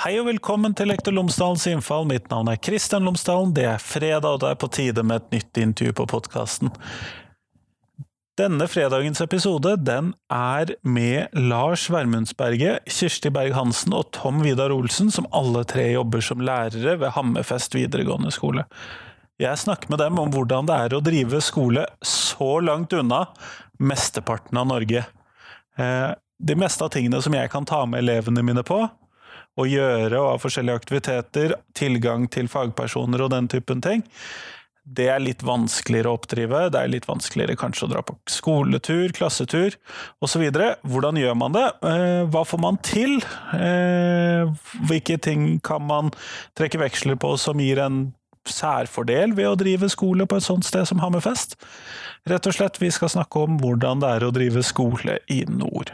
Hei og velkommen til Lektor Lomsdalens innfall. Mitt navn er Kristian Lomsdalen. Det er fredag, og det er på tide med et nytt intervju på podkasten. Denne fredagens episode den er med Lars Vermundsberget, Kirsti Berg-Hansen og Tom Vidar Olsen, som alle tre jobber som lærere ved Hammerfest videregående skole. Jeg snakker med dem om hvordan det er å drive skole så langt unna mesteparten av Norge. Eh, de meste av tingene som jeg kan ta med elevene mine på, og gjøre og ha forskjellige aktiviteter, tilgang til fagpersoner og den typen ting, det er litt vanskeligere å oppdrive. Det er litt vanskeligere kanskje å dra på skoletur, klassetur osv. Hvordan gjør man det? Eh, hva får man til? Eh, hvilke ting kan man trekke veksler på som gir en særfordel ved å drive skole på et sånt sted som Hammerfest? Rett og slett, vi skal snakke om hvordan det er å drive skole i nord.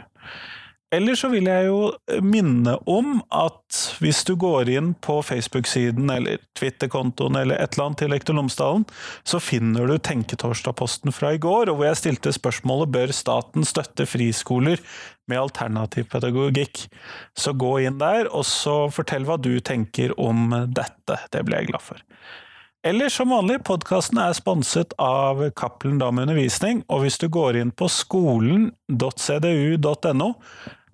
Eller så vil jeg jo minne om at hvis du går inn på Facebook-siden eller Twitter-kontoen eller et eller annet til Lektor Lomsdalen, så finner du Tenketorsdag-posten fra i går, og hvor jeg stilte spørsmålet bør staten støtte friskoler med alternativ pedagogikk. Så gå inn der, og så fortell hva du tenker om dette. Det blir jeg glad for. Eller som vanlig, podkasten er sponset av Cappelen Dam Undervisning, og hvis du går inn på skolen.cdu.no,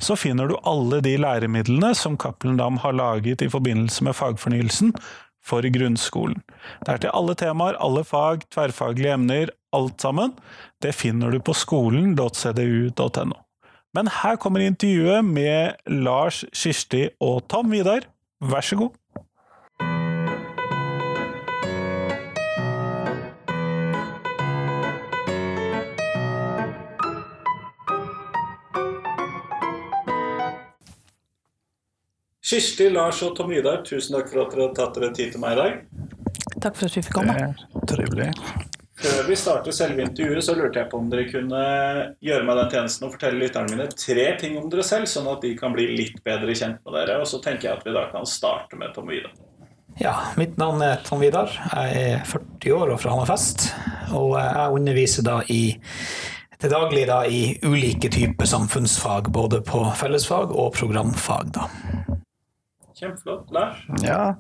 så finner du alle de læremidlene som Cappelen Dam har laget i forbindelse med fagfornyelsen for grunnskolen. Det er til alle temaer, alle fag, tverrfaglige emner, alt sammen. Det finner du på skolen.cdu.no. Men her kommer intervjuet med Lars, Kirsti og Tom Vidar. Vær så god. Kirsti, Lars og Tom Vidar, tusen takk for at dere har tatt dere tid til meg i dag. Takk for at vi fikk komme. Trivelig. Før vi starter selve intervjuet, så lurte jeg på om dere kunne gjøre meg den tjenesten og fortelle lytterne mine tre ting om dere selv, sånn at de kan bli litt bedre kjent med dere. Og så tenker jeg at vi da kan starte med Tom Vidar. Ja, mitt navn er Tom Vidar. Jeg er 40 år og fra Hammerfest. Og jeg underviser da i til daglig da i ulike typer samfunnsfag, både på fellesfag og programfag. da. Kjempeflott. Lars? Ja,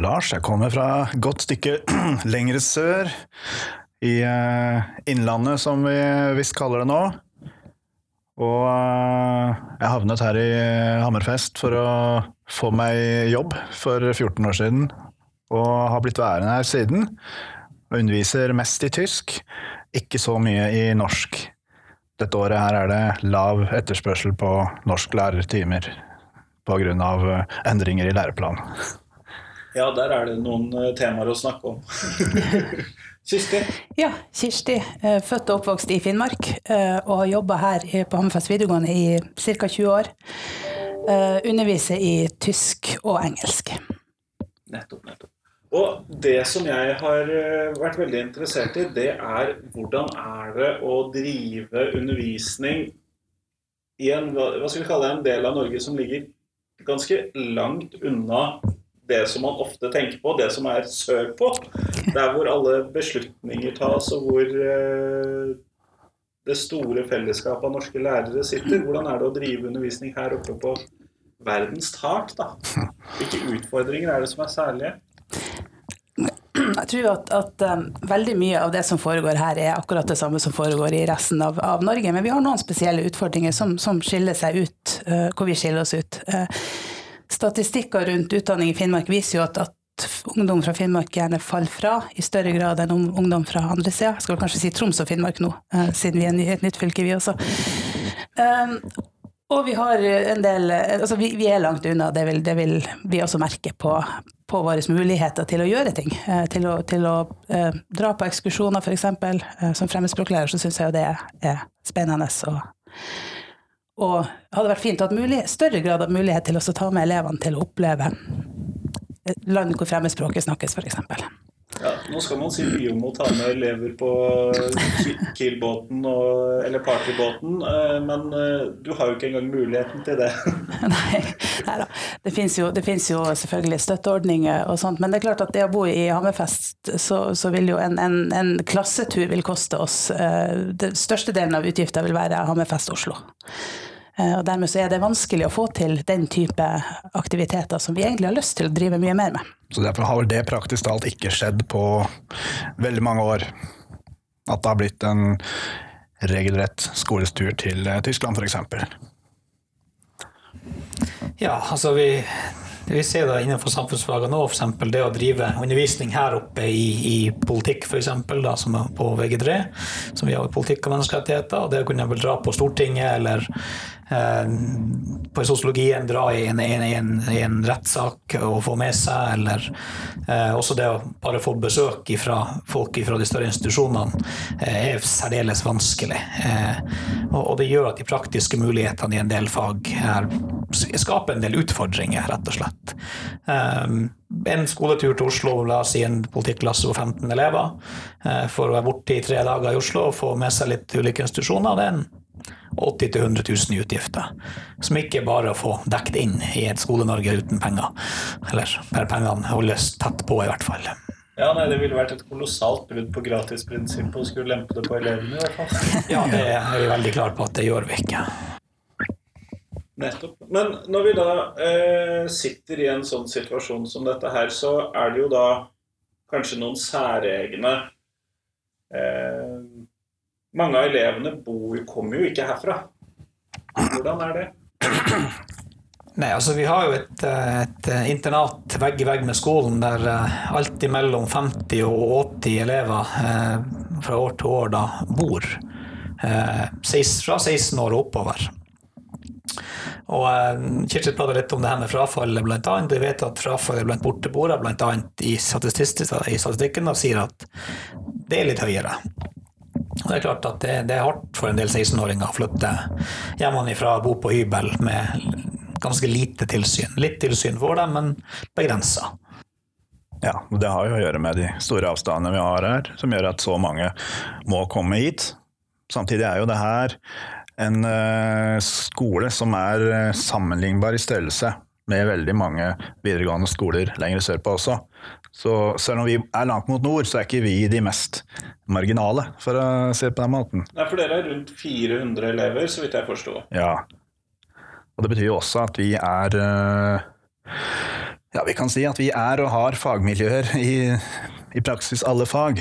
Lars, jeg kommer fra et godt stykke lengre sør. I uh, Innlandet, som vi visst kaller det nå. Og uh, jeg havnet her i Hammerfest for å få meg jobb for 14 år siden. Og har blitt værende her siden. Og underviser mest i tysk, ikke så mye i norsk. Dette året her er det lav etterspørsel på norsklærertimer pga. endringer i læreplanen. Ja, der er det noen eh, temaer å snakke om. Kirsti? Ja, Kirsti. Født og oppvokst i Finnmark og har jobba her på Hammerfest videregående i ca. 20 år. Underviser i tysk og engelsk. Nettopp, nettopp. Og det som jeg har vært veldig interessert i, det er hvordan er det å drive undervisning i en, hva skal vi kalle det, en del av Norge som ligger ganske langt unna det som man ofte tenker på, det som er sørpå. Der hvor alle beslutninger tas, og hvor eh, det store fellesskapet av norske lærere sitter. Hvordan er det å drive undervisning her oppe på verdens tak, da? Hvilke utfordringer er det som er særlige? Jeg tror at, at um, veldig mye av det som foregår her, er akkurat det samme som foregår i resten av, av Norge. Men vi har noen spesielle utfordringer som, som skiller seg ut, uh, hvor vi skiller oss ut. Uh, statistikker rundt utdanning i Finnmark viser jo at, at, ungdom fra Finnmark gjerne faller fra i større grad enn ungdom fra andre sida. Jeg skal kanskje si Troms og Finnmark nå, uh, siden vi er et nytt fylke, vi også. Og vi har en del Altså, vi, vi er langt unna. Det vil, det vil vi også merke på, på våre muligheter til å gjøre ting. Til å, til å eh, dra på ekskursjoner, f.eks. Eh, som fremmedspråklærer så syns jeg jo det er spennende. Og, og hadde vært fint å ha større grad av mulighet til å ta med elevene til å oppleve land hvor fremmedspråket snakkes, f.eks. Ja, nå skal man si mye om å ta med elever på Kiel-båten eller partybåten, men du har jo ikke engang muligheten til det. Nei, nei da. Det fins jo, jo, selvfølgelig støtteordninger og sånt, men det er klart at det å bo i Hammerfest, så, så vil jo en, en, en, klassetur vil koste oss Den største delen av utgifta vil være Hammerfest-Oslo. Eh, Og dermed så er det vanskelig å få til den type aktiviteter som vi egentlig har lyst til å drive mye mer med. Så derfor har vel det praktisk talt ikke skjedd på veldig mange år. At det har blitt en regelrett skolestur til eh, Tyskland, f.eks. Ja, altså vi, vi ser det innenfor samfunnsfagene nå, f.eks. det å drive undervisning her oppe i, i politikk, for eksempel, da, som er på VG3, som vi har i politikk og menneskerettigheter, og det å kunne vel dra på Stortinget eller på sosiologien dra i en, en, en, en rettssak og få med seg, eller eh, også det å bare få besøk fra folk fra de større institusjonene, eh, er særdeles vanskelig. Eh, og, og det gjør at de praktiske mulighetene i en del fag er, skaper en del utfordringer, rett og slett. Um, en skoletur til Oslo, la oss si en politikklasse på 15 elever, eh, for å være borte i tre dager i Oslo og få med seg litt ulike institusjoner, det er en 80 000-100 000 i utgifter. Som ikke bare å få dekket inn i et Skole-Norge uten penger. Eller der pengene holdes tett på, i hvert fall. Ja, nei, Det ville vært et kolossalt brudd på gratisprinsippet å skulle lempe det på elevene. i hvert fall. Ja, det er vi veldig klare på at det gjør vi ikke. Nettopp. Men når vi da eh, sitter i en sånn situasjon som dette her, så er det jo da kanskje noen særegne eh, Mange av elevene bor, kommer jo ikke herfra. Hvordan er det? Nei, altså Vi har jo et, eh, et internat vegg i vegg med skolen der alt alltid mellom 50 og 80 elever eh, fra år til år da bor. Eh, fra 16 år og oppover. Og eh, Kirsti prater litt om det her med frafallet, annet. Vi vet at frafallet blant borteboere, annet i, i statistikken, da, sier at det er litt høyere. Det er klart at det, det er hardt for en del 16-åringer å flytte hjemmefra og bo på hybel med ganske lite tilsyn. Litt tilsyn får dem, men begrensa. Ja, og det har jo å gjøre med de store avstandene vi har her, som gjør at så mange må komme hit. Samtidig er jo det her en eh, skole som er eh, sammenlignbar i størrelse med veldig mange videregående skoler lenger sørpå også. Så selv om vi er langt mot nord, så er ikke vi de mest marginale, for å si det på den måten. Nei, for dere er rundt 400 elever, så vidt jeg forstår. Ja. Og det betyr jo også at vi er eh, Ja, vi kan si at vi er og har fagmiljøer i, i praksis alle fag.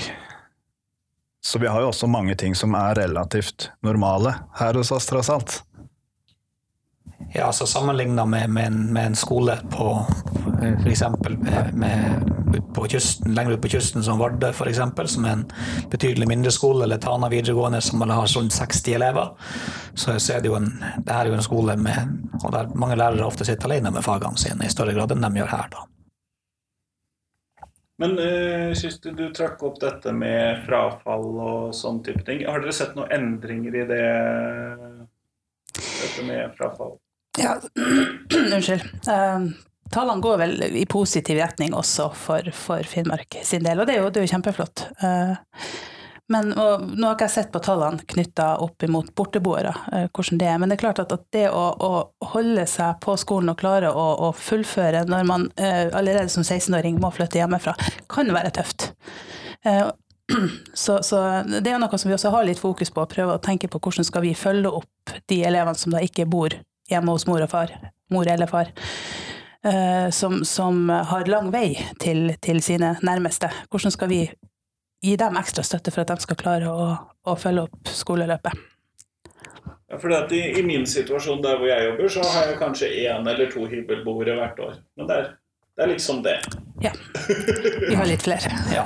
Så vi har jo også mange ting som er relativt normale her hos oss, tross alt. Ja, altså Sammenligna med, med, med en skole på f.eks. På kysten, lenger ut på kysten som Vardø, eksempel, som er en betydelig mindre skole, eller Tana videregående som har rundt 60 elever, så, så er det jo en, det her er jo en skole med, og der mange lærere ofte sitter alene med fagene sine i større grad enn de gjør her. da. Men uh, Kirsti, du trakk opp dette med frafall og sånn type ting. Har dere sett noen endringer i det? Dette med frafall? Ja, unnskyld. Uh, tallene går vel i positiv retning også for, for Finnmark sin del, og det er jo, det er jo kjempeflott. Uh, men og, Nå har ikke jeg sett på tallene knytta opp imot borteboere, uh, hvordan det er. Men det er klart at, at det å, å, holde seg på skolen og klare å, å fullføre når man allerede som 16-åring må flytte hjemmefra, kan være tøft. Så, så, det er noe som vi også har litt fokus på, å prøve å tenke på hvordan skal vi følge opp de elevene som da ikke bor hjemme hos mor og far, mor eller far. Som, som, har lang vei til, til sine nærmeste. Hvordan skal vi gi dem ekstra støtte for at de skal klare å, å følge opp skoleløpet. Ja, for i, I min situasjon der hvor jeg jobber, så har jeg kanskje én eller to hybelboere hvert år. Men det er, det er liksom det. Ja. Vi har litt flere. ja.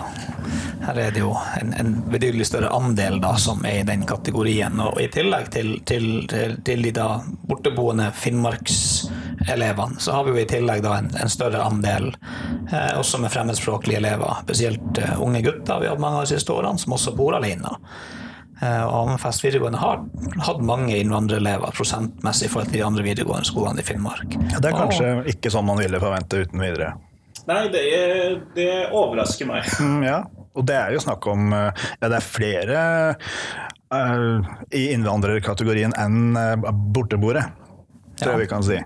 Her er det jo en, en betydelig større andel da, som er i den kategorien. Og i tillegg til, til, til, til de da borteboende finnmarkselevene, så har vi jo i tillegg da en, en større andel eh, også med fremmedspråklige elever. Spesielt uh, unge gutter vi har hatt mange av de siste årene, som også bor alene. Eh, og Hammerfest videregående har hatt mange innvandrerelever prosentmessig i forhold til de andre videregående skolene i Finnmark. Ja, det er kanskje og, ikke sånn man ville forvente uten videre. Nei, det, er, det overrasker meg. Mm, ja, og det er jo snakk om Ja, det er flere uh, i innvandrerkategorien enn uh, borteboere, tror jeg ja. vi kan si.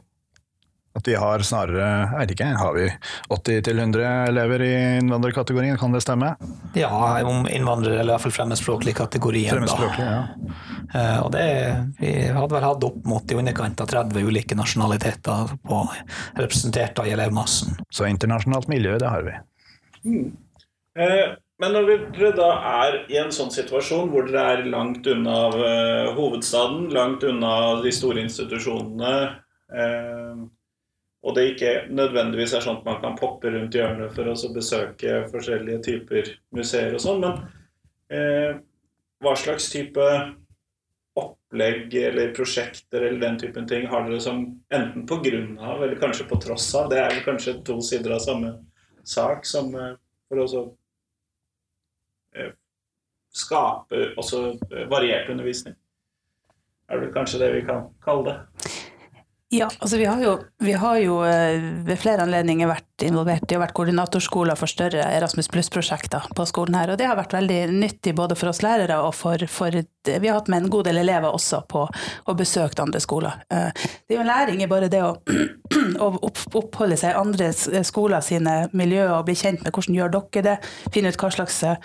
At vi har snarere jeg vet ikke, Har vi 80-100 elever i innvandrerkategorien, kan det stemme? Ja, om innvandrere, eller i hvert fall fremmedspråklig kategori. Fremmedspråklig, ja. Eh, og det, vi hadde vel hatt opp mot i underkant av 30 ulike nasjonaliteter på, representert av elevmassen. Så internasjonalt miljø, det har vi. Eh, Men når dere da er i en sånn situasjon hvor dere er langt unna eh, hovedstaden, langt unna de store institusjonene, og det ikke nødvendigvis er sånn at man kan poppe rundt hjørnet for å besøke forskjellige typer museer og sånn, men eh, hva slags type opplegg eller prosjekter eller den typen ting har dere som enten på grunn av eller kanskje på tross av Det er kanskje to sider av samme sak som eh, for å eh, skape også eh, variert undervisning. Er det kanskje det vi kan kalle det. Ja, altså vi har jo, vi har jo eh, ved flere anledninger vært involvert i å vært koordinatorskoler for større Erasmus pluss-prosjekter på skolen her, og det har vært veldig nyttig både for oss lærere og for, for Vi har hatt med en god del elever også på å besøke andre skoler. Eh, Det er jo en læring i bare det å, å oppholde seg i andre skoler sine miljøer og bli kjent med hvordan gjør dere det, finne ut hva slags eh,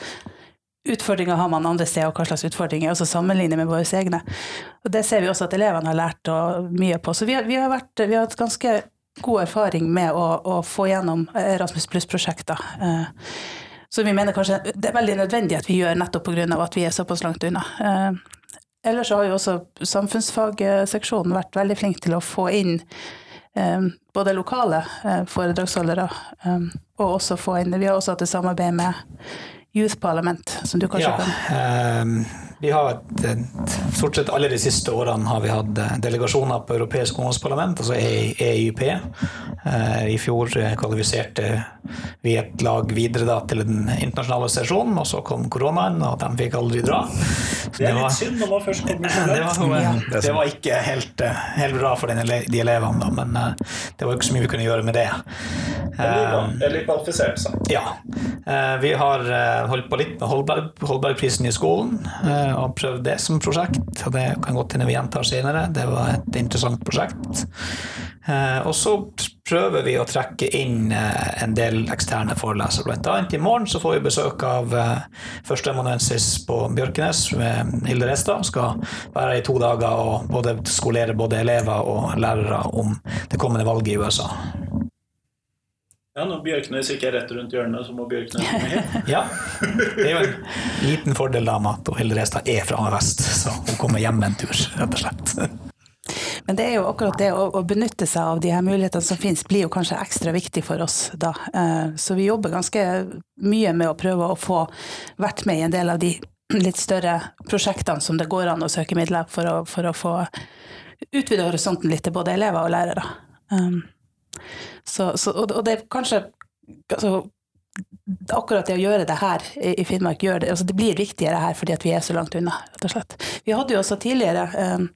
utfordringer har man andre steder, og hva slags utfordringer, er også sammenlignet med våre egne. Og det ser vi også at elevene har lært mye på. Så vi har, vi har, vært, vi har hatt ganske god erfaring med å, å få gjennom Erasmus pluss-prosjekter. Eh, så vi mener kanskje det er veldig nødvendig at vi gjør nettopp pga. at vi er såpass langt unna. Eh, ellers har jo også samfunnsfagseksjonen vært veldig flink til å få inn eh, både lokale eh, foredragsholdere, og også få inn Vi har også hatt et samarbeid med Youth Parliament, som du kanskje Ja, kan eh, vi har et, et, stort sett alle de siste årene har vi hatt eh, delegasjoner på Europeisk ungdomsparlament, altså EYP EIP. Eh, I fjor eh, kvalifiserte vi et lag videre da, til den internasjonale sesjonen, og så kom koronaen, og de fikk aldri dra. Så Det er litt synd når man først kommer så det langt. var, det, var ikke helt, eh, helt bra for de elevene, da, men det var ikke så mye vi kunne gjøre med det. Eller, eller kvalifisert seg. Ja. Eh, Vi har eh, holdt på litt med Holberg, Holbergprisen i skolen eh, og prøvd det som prosjekt. og Det kan godt hende vi gjentar senere. Det var et interessant prosjekt. Og så prøver vi å trekke inn en del eksterne forelesere. Blant annet i morgen så får vi besøk av førsteamanuensis på Bjørkenes, med Hilde Restad. Skal være her i to dager og både skolere både elever og lærere om det kommende valget i USA. Ja, når Bjørknes ikke er rett rundt hjørnet, så må Bjørknes komme hit. Ja, det er jo en liten fordel da med at Hilde Restad er fra vest, så hun kommer hjem en tur, rett og slett. Men det er jo akkurat det å, å benytte seg av de her mulighetene som finnes, blir jo kanskje ekstra viktig for oss da. Eh, Så vi jobber ganske mye med å prøve å få vært med i en del av de litt større prosjektene som det går an å søke midler for å, for å få utvide horisonten litt til både elever og lærere. Um, Så, så, og og det er kanskje altså, akkurat det å gjøre det her i Finnmark, det, altså det blir viktigere her fordi vi er så langt unna, rett og slett. Vi hadde jo også tidligere um,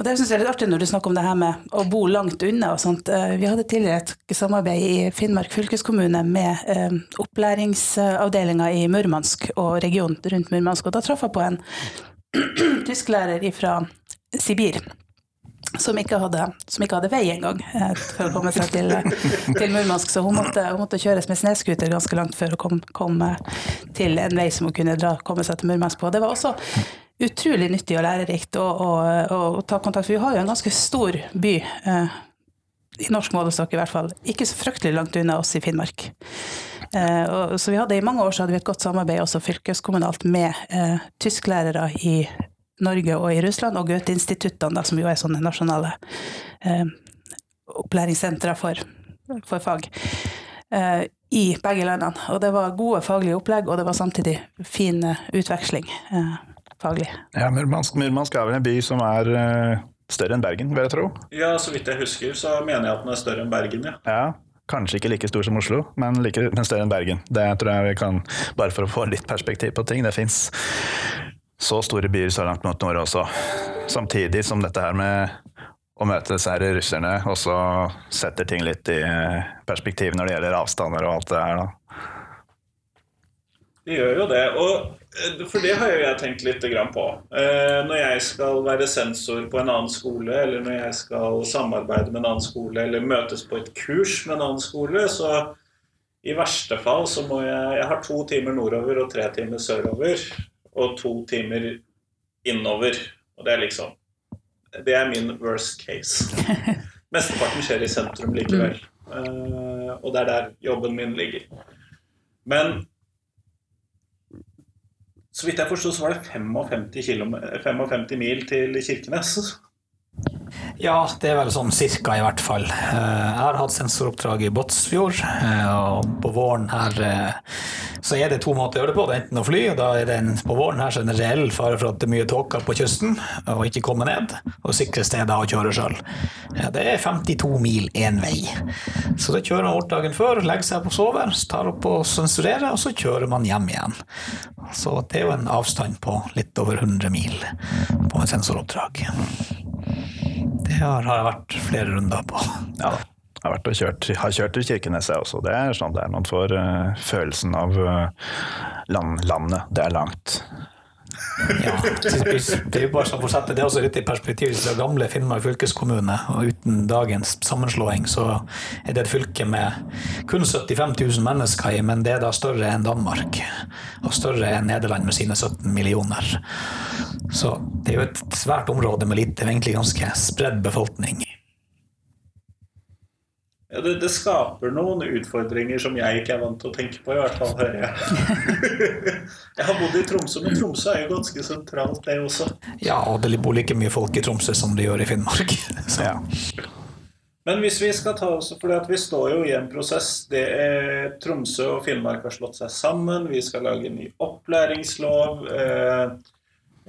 og det synes jeg er litt artig når du snakker om det her med å bo langt unna og sånt. Eh, Vi hadde tidligere et samarbeid i Finnmark fylkeskommune med eh, opplæringsavdelinga i Murmansk og regionen rundt Murmansk, og da traff jeg på en tysklærer fra Sibir. Som ikke, hadde, som ikke hadde vei engang for å komme seg til, til Murmansk. Så hun måtte, hun måtte kjøres med snøscooter ganske langt før hun kom, kom eh, til en vei som hun kunne dra, komme seg til Murmansk på. Det var også utrolig nyttig og lærerikt å, å, å ta kontakt. For vi har jo en ganske stor by, eh, i norsk målestokk i hvert fall, ikke så fryktelig langt unna oss i Finnmark. Eh, og, så vi hadde I mange år så hadde vi et godt samarbeid også fylkeskommunalt med eh, tysklærere i Norge og i Russland, og Goethe-instituttene, som jo er sånne nasjonale eh, opplæringssentre for, for fag. eh, I begge landene. Og det var gode faglige opplegg, og det var samtidig fin eh, utveksling eh, faglig. Ja, Murmansk, Murmansk er vel en by som er eh, større enn Bergen, vil jeg tro. Ja, så vidt jeg husker, så mener jeg at den er større enn Bergen, ja. Ja, Kanskje ikke like stor som Oslo, men, like, men større enn Bergen. Det tror jeg vi kan, Bare for å få litt perspektiv på ting. Det fins så store byer så langt mot nord også. Samtidig som dette her med å møte disse her russerne også setter ting litt i perspektiv når det gjelder avstander og alt det her. da. Det gjør jo det. Og eh, for det har jo jeg tenkt litt på. Eh, Når jeg skal være sensor på en annen skole, eller når jeg skal samarbeide med en annen skole, eller møtes på et kurs med en annen skole, så i verste fall så må jeg Jeg har to timer nordover og tre timer sørover. Og to timer innover. Og det er liksom Det er min worst case. Mesteparten skjer i sentrum likevel. Uh, og det er der jobben min ligger. Men så vidt jeg forsto, så var det 55, km, 55 mil til Kirkenes. Ja, det er vel sånn cirka, i hvert fall. Eh, Jeg har hatt sensoroppdrag i Båtsfjord, eh, og på våren her eh, så er det to måter å gjøre det på. Det er enten å fly, og da er det en, på våren her så er det en reell fare for at det er mye tåker på kysten, og ikke komme ned. Og sikre steder å kjøre sjøl. Det er 52 mil én vei. Så da kjører man bort dagen før, legger seg på sover, tar opp og sensurerer, og så kjører man hjem igjen. Så det er jo en avstand på litt over 100 mil på et sensoroppdrag. Det har, jeg vært flere runder på. Ja, jeg har, vært og kjørt, har kjørt til Kirkenes jeg også. Det er sånn der man får uh, følelsen av uh, land, landet. Det er langt. Ja, det er jo bare sånn for det også litt i perspektiv. Det gamle Finnmark fylkeskommune, og uten dagens sammenslåing, så er det et fylke med kun 75 000 mennesker i, men det er da større enn Danmark. Og større enn Nederland med sine 17 millioner. Så det er jo et svært område med lite, egentlig ganske spredd befolkning. Ja, det, det skaper noen utfordringer som jeg ikke er vant til å tenke på, i hvert fall, hører jeg. jeg har bodd i Tromsø, men Tromsø er jo ganske sentralt, det også. Ja, og det bor like mye folk i Tromsø som det gjør i Finnmark. Så. Ja. Men hvis vi skal ta oss, for vi står jo i en prosess. Det er Tromsø og Finnmark har slått seg sammen. Vi skal lage en ny opplæringslov. Eh,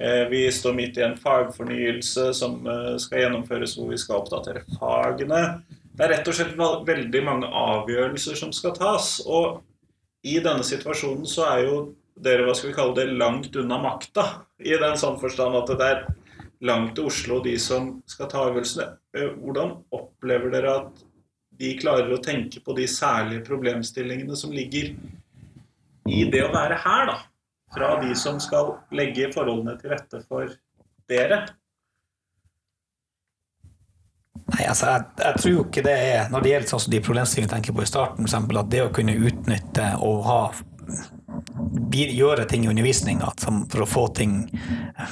eh, Vi står midt i en fagfornyelse som eh, skal gjennomføres, hvor vi skal oppdatere fagene. Det er rett og slett veldig mange avgjørelser som skal tas. Og i denne situasjonen så er jo dere, hva skal vi kalle det, langt unna makta. I den sånn forstand at det er langt til Oslo, de som skal ta avgjørelsene. Eh, Hvordan opplever dere at de klarer å tenke på de særlige problemstillingene som ligger i det å være her, da? Fra de som skal legge forholdene til rette for dere. Nei, altså, jeg, jeg tror ikke det er Når det gjelder sånn som de problemstillingene jeg tenker på i starten, eksempel, at det å kunne utnytte og ha gjøre ting i undervisninga for å få ting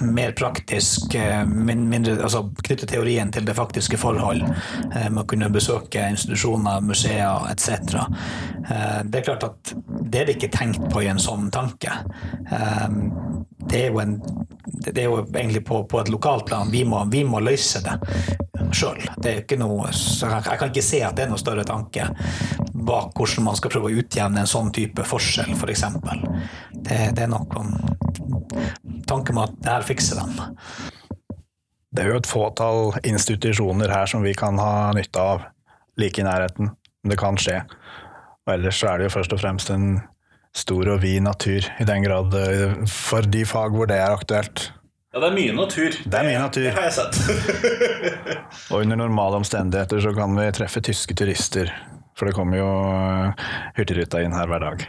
mer praktisk, eh, mindre, altså knytte teorien til det faktiske forhold, eh, med å kunne besøke institusjoner, museer etc. Eh, Det er klart at det er det ikke tenkt på i en sånn tanke. Det er jo, en, det er jo egentlig på, på et lokalt plan. Vi vi må løse det sjøl. Jeg, kan ikke se at det er noe større tanke bak hvordan man skal prøve å utjevne en sånn type forskjell, f.eks. Det, det er noen tanke med at det her fikser dem. Det er jo et fåtall institusjoner her som vi kan ha nytte av like i nærheten. Det kan skje. Og ellers er det jo først og fremst en stor og vid natur, i den grad eh, for de fag hvor det er aktuelt. Ja, det er mye natur. Det er mye natur. Det har jeg sett. Og under normale omstendigheter så kan vi treffe tyske turister, for det kommer jo eh, Hurtigruta inn her hver dag.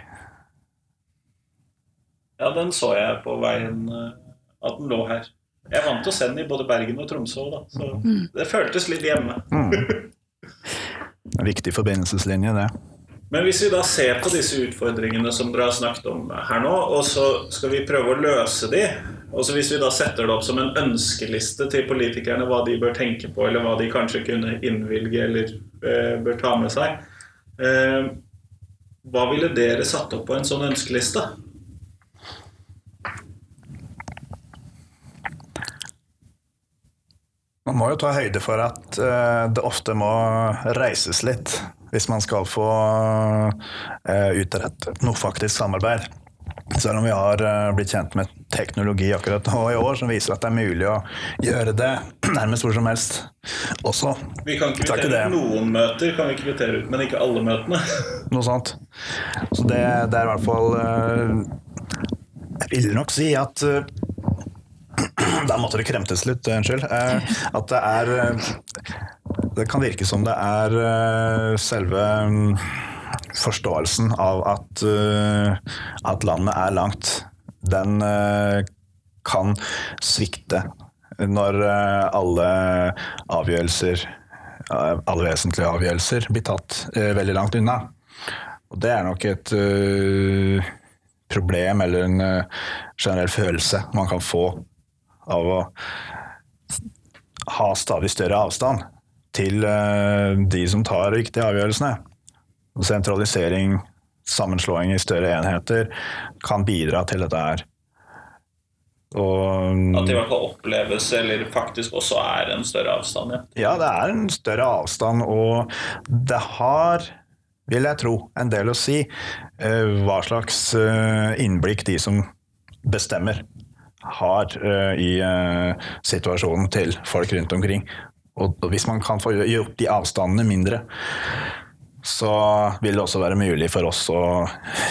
Ja, den så jeg på veien eh, at den lå her. Jeg er vant til å se den i både Bergen og Tromsø, da, så det føltes litt hjemme. En viktig forbindelseslinje, det. Men hvis vi da ser på disse utfordringene som dere har snakket om her nå, og så skal vi prøve å løse de, og så hvis vi da setter det opp som en ønskeliste til politikerne hva de bør tenke på, eller hva de kanskje kunne innvilge eller eh, bør ta med seg, eh, hva ville dere satt opp på en sånn ønskeliste? Man må jo ta høyde for at eh, det ofte må reises litt hvis man skal få uh, utrettet noe faktisk samarbeid. Selv om vi har eh, blitt kjent med teknologi akkurat nå i år som viser at det er mulig å gjøre det nærmest hvor som helst også. Vi kan kvittere ut noen møter, kan vi kvittere ut, men ikke alle møtene. Noe sånt. Så det, det er i hvert fall eh, Jeg vil nok si at da Der måtte det kremtes litt, eh, unnskyld. Eh, At det er eh, Det kan virke som det er eh, selve mm, forståelsen av at, eh, at landet er langt. Den eh, kan svikte når eh, alle avgjørelser alle vesentlige avgjørelser blir tatt veldig langt unna. Og det er nok et uh, problem eller en uh, generell følelse man kan få av å ha stadig større avstand til uh, de som tar viktige avgjørelsene. Sentralisering, sammenslåing i større enheter kan bidra til dette her. Og At det i hvert fall oppleves, eller faktisk også er en større avstand. Ja. ja, det er en større avstand, og det har, vil jeg tro, en del å si eh, hva slags eh, innblikk de som bestemmer, har eh, i situasjonen til folk rundt omkring. Og hvis man kan få gjort de avstandene mindre, så vil det også være mulig for oss å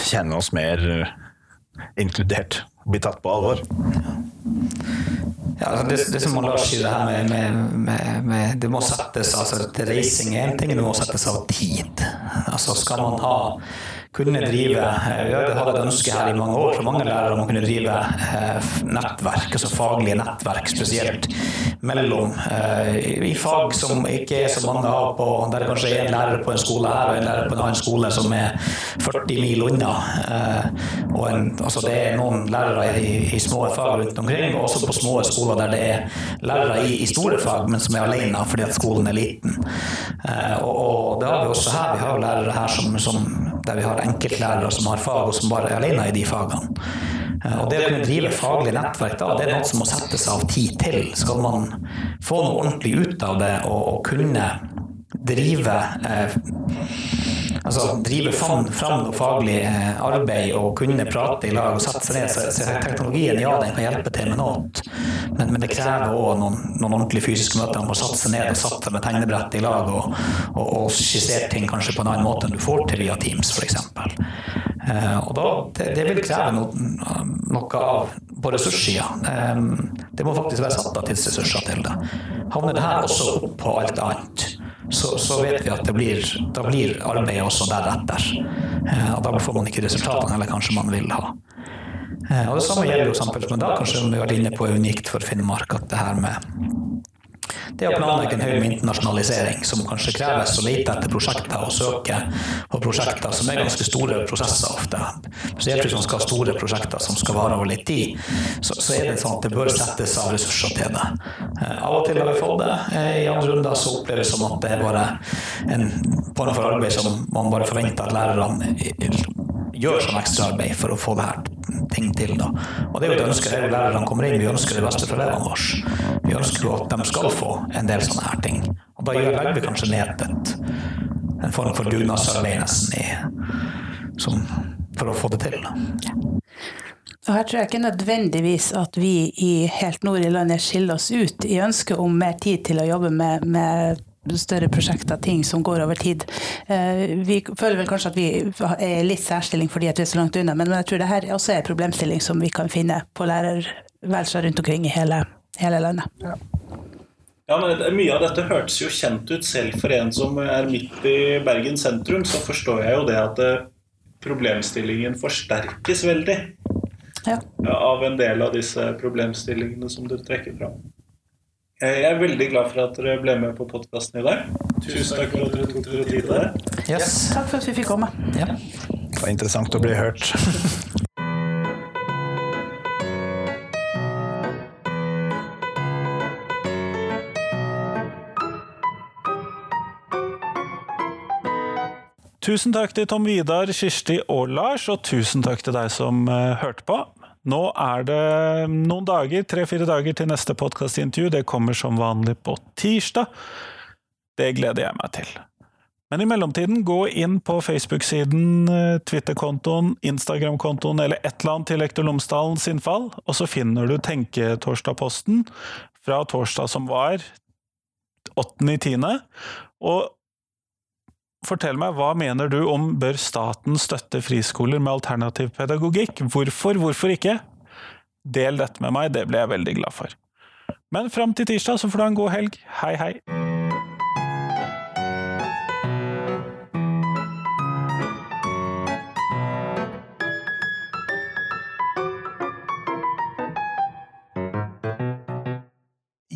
kjenne oss mer eh, inkludert, bli tatt på alvor. Ja, altså det, det som Lars det her med, med, med, med, Det må settes altså Reising er en ting, det må settes av tid. Altså Skal man ha kunne drive ja, Det hadde et ønske her i mange år for mange lærere om å kunne drive eh, nettverk, altså faglige nettverk, spesielt mellom eh, i fag som ikke er så mange av på Der det kanskje er en lærer på en skole her og en lærer på en annen skole som er 40 mil unna. Og en, altså det er noen lærere i, i små fag rundt omkring, og også på små skoler der det er lærere i, i store fag, men som er alene fordi at skolen er liten. Og, og det har vi også her. Vi har lærere her som, som der vi har enkeltlærere som har fag, og som bare er alene i de fagene. Eh, og det å kunne drive faglig nettverk da, det er noe som må settes av tid til. Skal man få noe ordentlig ut av det og, og kunne drive eh, altså drive fram, fram noe faglig eh, arbeid og kunne prate i lag og sette seg ned. Så, så teknologien ja, den kan hjelpe til med noe, men, men det krever òg noen, noen ordentlige fysiske møter. Man må sette seg ned og satt seg med tegnebrett i lag og, og, og skissere ting kanskje på en annen måte enn du får til via Teams, f.eks. Eh, og da, det, det vil kreve noe, noe av på ressurssida. Eh, det må faktisk være satt av tidsressurser til det. Havner det her også opp på alt annet? Så, så, vet vi at det blir, da blir arbeidet også deretter. Eh, og da får man ikke resultatene eller kanskje man vil ha. Eh, og Det samme gjelder jo da kanskje vi har vært inne på unikt for Finnmark at det her med det å planlegge en høy med internasjonalisering, som kanskje kreves å lete etter prosjekter og søke på prosjekter som er ganske store prosesser ofte. Spesielt hvis man skal ha store prosjekter som skal vare over litt tid, så, så, er det sånn at det bør settes av ressurser til det. Eh, av og til har vi fått det. Eh, I andre runder så oppleves det som at det er bare en form for arbeid som man bare forventer at lærerne gjør sånn ekstraarbeid for å få det her ting til. Da. Og det er jo et ønske jeg og lærerne kommer inn, vi ønsker det beste for elevene våre. Vi ønsker jo at de skal få en del sånne her ting. Og da legger vi kanskje ned et, en form for dugnadsarbeid nesten i, som, for å få det til. Og her tror jeg ikke nødvendigvis at vi i helt nord i landet skiller oss ut i ønsket om mer tid til å jobbe med, med større prosjekter, ting som går over tid. Eh, vi føler vel kanskje at vi er litt særstilling fordi at vi er så langt unna, men jeg tror det her også er en problemstilling som vi kan finne på lærerværelser rundt omkring i hele, hele landet. Ja. Ja, men Mye av dette hørtes jo kjent ut selv for en som er midt i Bergen sentrum. Så forstår jeg jo det at eh, problemstillingen forsterkes veldig ja. av en del av disse problemstillingene som du trekker fram. Eh, jeg er veldig glad for at dere ble med på podkasten i dag. Tusen takk for at dere tok dere tid til det. Yes. Takk for at vi fikk komme. Ja. Det var interessant å bli hørt. Tusen takk til Tom Vidar, Kirsti og Lars, og tusen takk til deg som uh, hørte på. Nå er det noen dager, tre-fire dager til neste podkastintervju. Det kommer som vanlig på tirsdag. Det gleder jeg meg til. Men i mellomtiden, gå inn på Facebook-siden, eh, Twitter-kontoen, Instagram-kontoen eller et eller annet til Lektor Lomsdalens innfall, og så finner du Tenketorsdag-posten fra torsdag som var, 8.10. Og Fortell meg, hva mener du om bør staten støtte friskoler med alternativ pedagogikk? Hvorfor, hvorfor ikke? Del dette med meg, det ble jeg veldig glad for. Men fram til tirsdag så får du ha en god helg. Hei, hei!